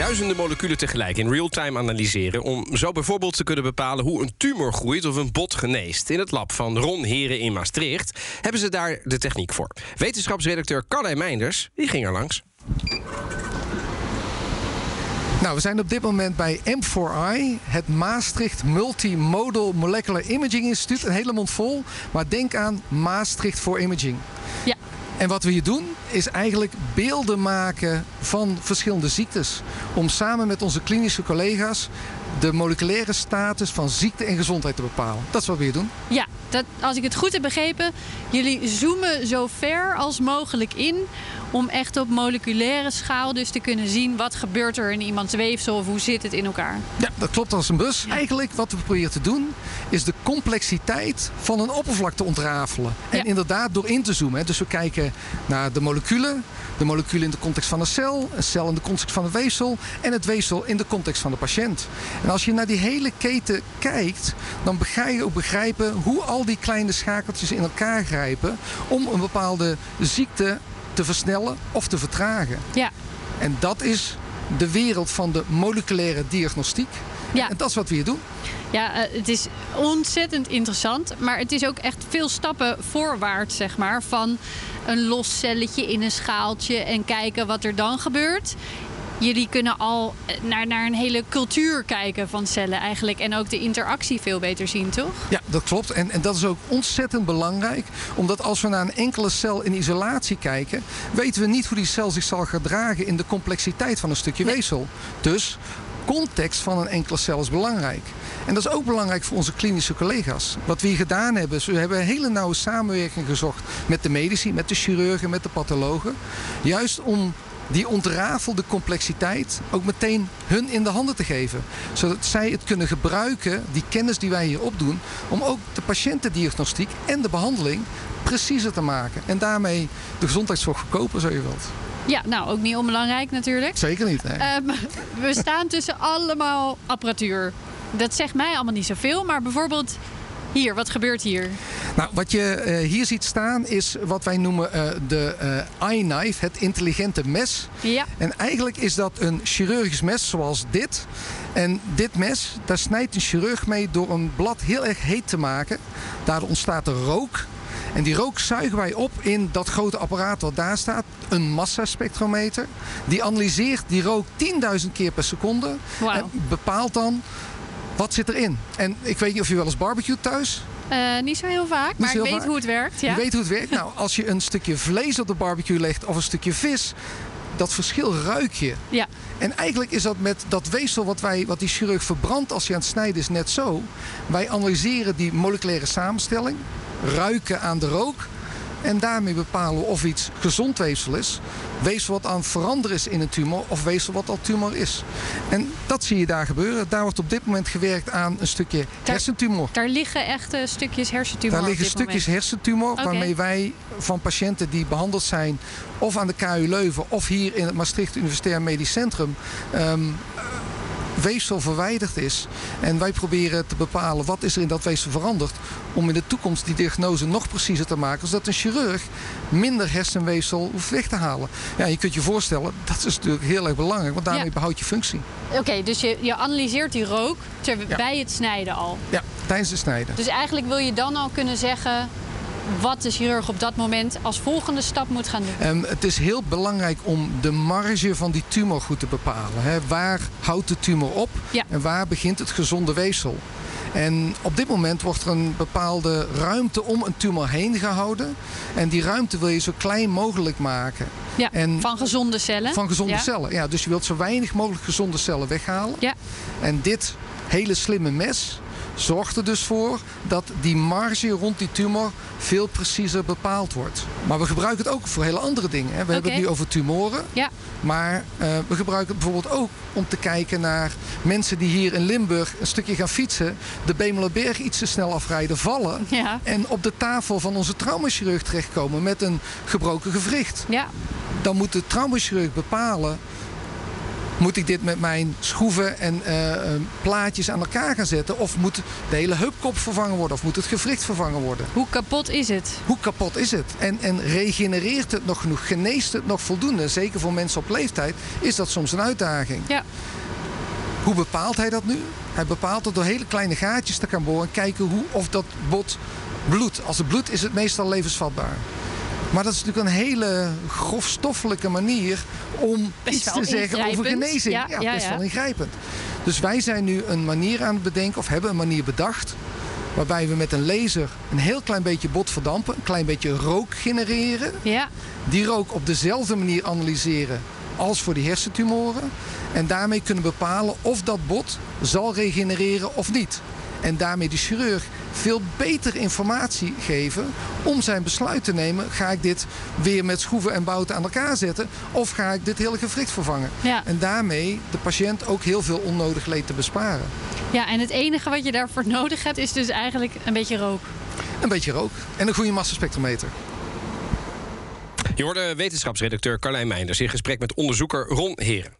Duizenden moleculen tegelijk in real-time analyseren... om zo bijvoorbeeld te kunnen bepalen hoe een tumor groeit of een bot geneest. In het lab van Ron Heren in Maastricht hebben ze daar de techniek voor. Wetenschapsredacteur Carlijn Meinders die ging er langs. Nou, we zijn op dit moment bij M4I, het Maastricht Multimodal Molecular Imaging Instituut. Een hele mond vol, maar denk aan Maastricht for Imaging. En wat we hier doen is eigenlijk beelden maken van verschillende ziektes. Om samen met onze klinische collega's de moleculaire status van ziekte en gezondheid te bepalen. Dat is wat we hier doen. Ja, dat, als ik het goed heb begrepen, jullie zoomen zo ver als mogelijk in om echt op moleculaire schaal dus te kunnen zien wat gebeurt er in iemands weefsel of hoe zit het in elkaar. Ja, dat klopt als een bus. Eigenlijk wat we proberen te doen is de complexiteit van een oppervlak te ontrafelen. En Ja. inderdaad door in te zoomen. Dus we kijken naar de moleculen, de moleculen in de context van een cel, een cel in de context van een weefsel en het weefsel in de context van de patiënt. En als je naar die hele keten kijkt, dan ga je ook begrijpen hoe al die kleine schakeltjes in elkaar grijpen om een bepaalde ziekte te versnellen of te vertragen. Ja, En dat is de wereld van de moleculaire diagnostiek. Ja. En dat is wat we hier doen. ja eh, het is ontzettend interessant, maar het is ook echt veel stappen voorwaarts, zeg maar. Van een los celletje in een schaaltje en kijken wat er dan gebeurt. Jullie kunnen al eh, naar, naar een hele cultuur kijken van cellen eigenlijk. En ook de interactie veel beter zien, toch? Ja, dat klopt. En, en dat is ook ontzettend belangrijk. Omdat als we naar een enkele cel in isolatie kijken, weten we niet hoe die cel zich zal gedragen in de complexiteit van een stukje weefsel. Dus context van een enkele cel is belangrijk. En dat is ook belangrijk voor onze klinische collega's. Wat we hier gedaan hebben, is we hebben een hele nauwe samenwerking gezocht met de medici, met de chirurgen, met de pathologen. Juist om die ontrafelde complexiteit ook meteen hun in de handen te geven. Zodat zij het kunnen gebruiken, die kennis die wij hier opdoen, om ook de patiëntendiagnostiek en de behandeling preciezer te maken. En daarmee de gezondheidszorg goedkoper, zo je wilt. Ja, nou ook niet onbelangrijk natuurlijk. Zeker niet. Nee. Ehm, we staan tussen allemaal apparatuur. Dat zegt mij allemaal niet zoveel, maar bijvoorbeeld hier, wat gebeurt hier? Nou, wat je eh, hier ziet staan is wat wij noemen eh, de eh iKnife, het intelligente mes. Ja, En eigenlijk is dat een chirurgisch mes zoals dit. En dit mes, daar snijdt een chirurg mee door een blad heel erg heet te maken. Daardoor ontstaat er rook. En die rook zuigen wij op in dat grote apparaat wat daar staat. Een massaspectrometer. Die analyseert die rook 10.000 keer per seconde. En bepaalt dan wat zit erin. En ik weet niet of je wel eens barbecue thuis. Eh, niet zo heel vaak, maar ik weet vaak. hoe het werkt. Ja? Je weet hoe het werkt. Nou, als je een stukje vlees op de barbecue legt of een stukje vis. Dat verschil ruik je. ja. En eigenlijk is dat met dat weefsel wat, wij, wat die chirurg verbrandt als hij aan het snijden is net zo. Wij analyseren die moleculaire samenstelling, ruiken aan de rook. En daarmee bepalen we of iets gezond weefsel is. Weefsel wat aan het veranderen is in een tumor of weefsel wat al tumor is. En dat zie je daar gebeuren. Daar wordt op dit moment gewerkt aan een stukje hersentumor. Daar liggen echt eh, stukjes hersentumor Daar liggen stukjes moment. hersentumor waarmee wij van patiënten die behandeld zijn of aan de KU Leuven of hier in het Maastricht Universitair Medisch Centrum ehm, weefsel verwijderd is. En wij proberen te bepalen wat is er in dat weefsel veranderd om in de toekomst die diagnose nog preciezer te maken, zodat een chirurg minder hersenweefsel hoeft weg te halen. Ja, je kunt je voorstellen, dat is natuurlijk heel erg belangrijk, want daarmee Ja. behoud je functie. Oké, dus je, je analyseert die rook ter, Ja. bij het snijden al. Ja, tijdens het snijden. Dus eigenlijk wil je dan al kunnen zeggen wat de chirurg op dat moment als volgende stap moet gaan doen. Ehm, het is heel belangrijk om de marge van die tumor goed te bepalen. Hè. Waar houdt de tumor op Ja. en waar begint het gezonde weefsel? En op dit moment wordt er een bepaalde ruimte om een tumor heen gehouden. En die ruimte wil je zo klein mogelijk maken. Ja, En van gezonde cellen. van gezonde Ja. cellen. Ja, dus je wilt zo weinig mogelijk gezonde cellen weghalen. Ja, En dit hele slimme mes zorgt er dus voor dat die marge rond die tumor veel preciezer bepaald wordt. Maar we gebruiken het ook voor hele andere dingen. Hè. We hebben het nu over tumoren. Ja. Maar uh, we gebruiken het bijvoorbeeld ook om te kijken naar mensen die hier in Limburg een stukje gaan fietsen, de Bemelerberg iets te snel afrijden, vallen Ja. en op de tafel van onze traumachirurg terechtkomen met een gebroken gewricht. Ja. Dan moet de traumachirurg bepalen moet ik dit met mijn schroeven en uh, plaatjes aan elkaar gaan zetten? Of moet de hele heupkop vervangen worden? Of moet het gewricht vervangen worden? Hoe kapot is het? Hoe kapot is het? En, en regenereert het nog genoeg? Geneest het nog voldoende? Zeker voor mensen op leeftijd is dat soms een uitdaging. Ja. Hoe bepaalt hij dat nu? Hij bepaalt het door hele kleine gaatjes te gaan boren en kijken hoe, of dat bot bloedt. Als het bloedt is het meestal levensvatbaar. Maar dat is natuurlijk een hele grofstoffelijke manier om best iets te zeggen over genezing. Ja, ja, ja, best ja. wel ingrijpend. Dus wij zijn nu een manier aan het bedenken, of hebben een manier bedacht. Waarbij we met een laser een heel klein beetje bot verdampen, een klein beetje rook genereren. Ja. Die rook op dezelfde manier analyseren als voor die hersentumoren. En daarmee kunnen bepalen of dat bot zal regenereren of niet. En daarmee de chirurg veel beter informatie geven om zijn besluit te nemen. Ga ik dit weer met schroeven en bouten aan elkaar zetten? Of ga ik dit hele gewricht vervangen? Ja. En daarmee de patiënt ook heel veel onnodig leed te besparen. ja, en het enige wat je daarvoor nodig hebt is dus eigenlijk een beetje rook. Een beetje rook en een goede massaspectrometer. Je hoorde wetenschapsredacteur Carlijn Meinders in gesprek met onderzoeker Ron Heren.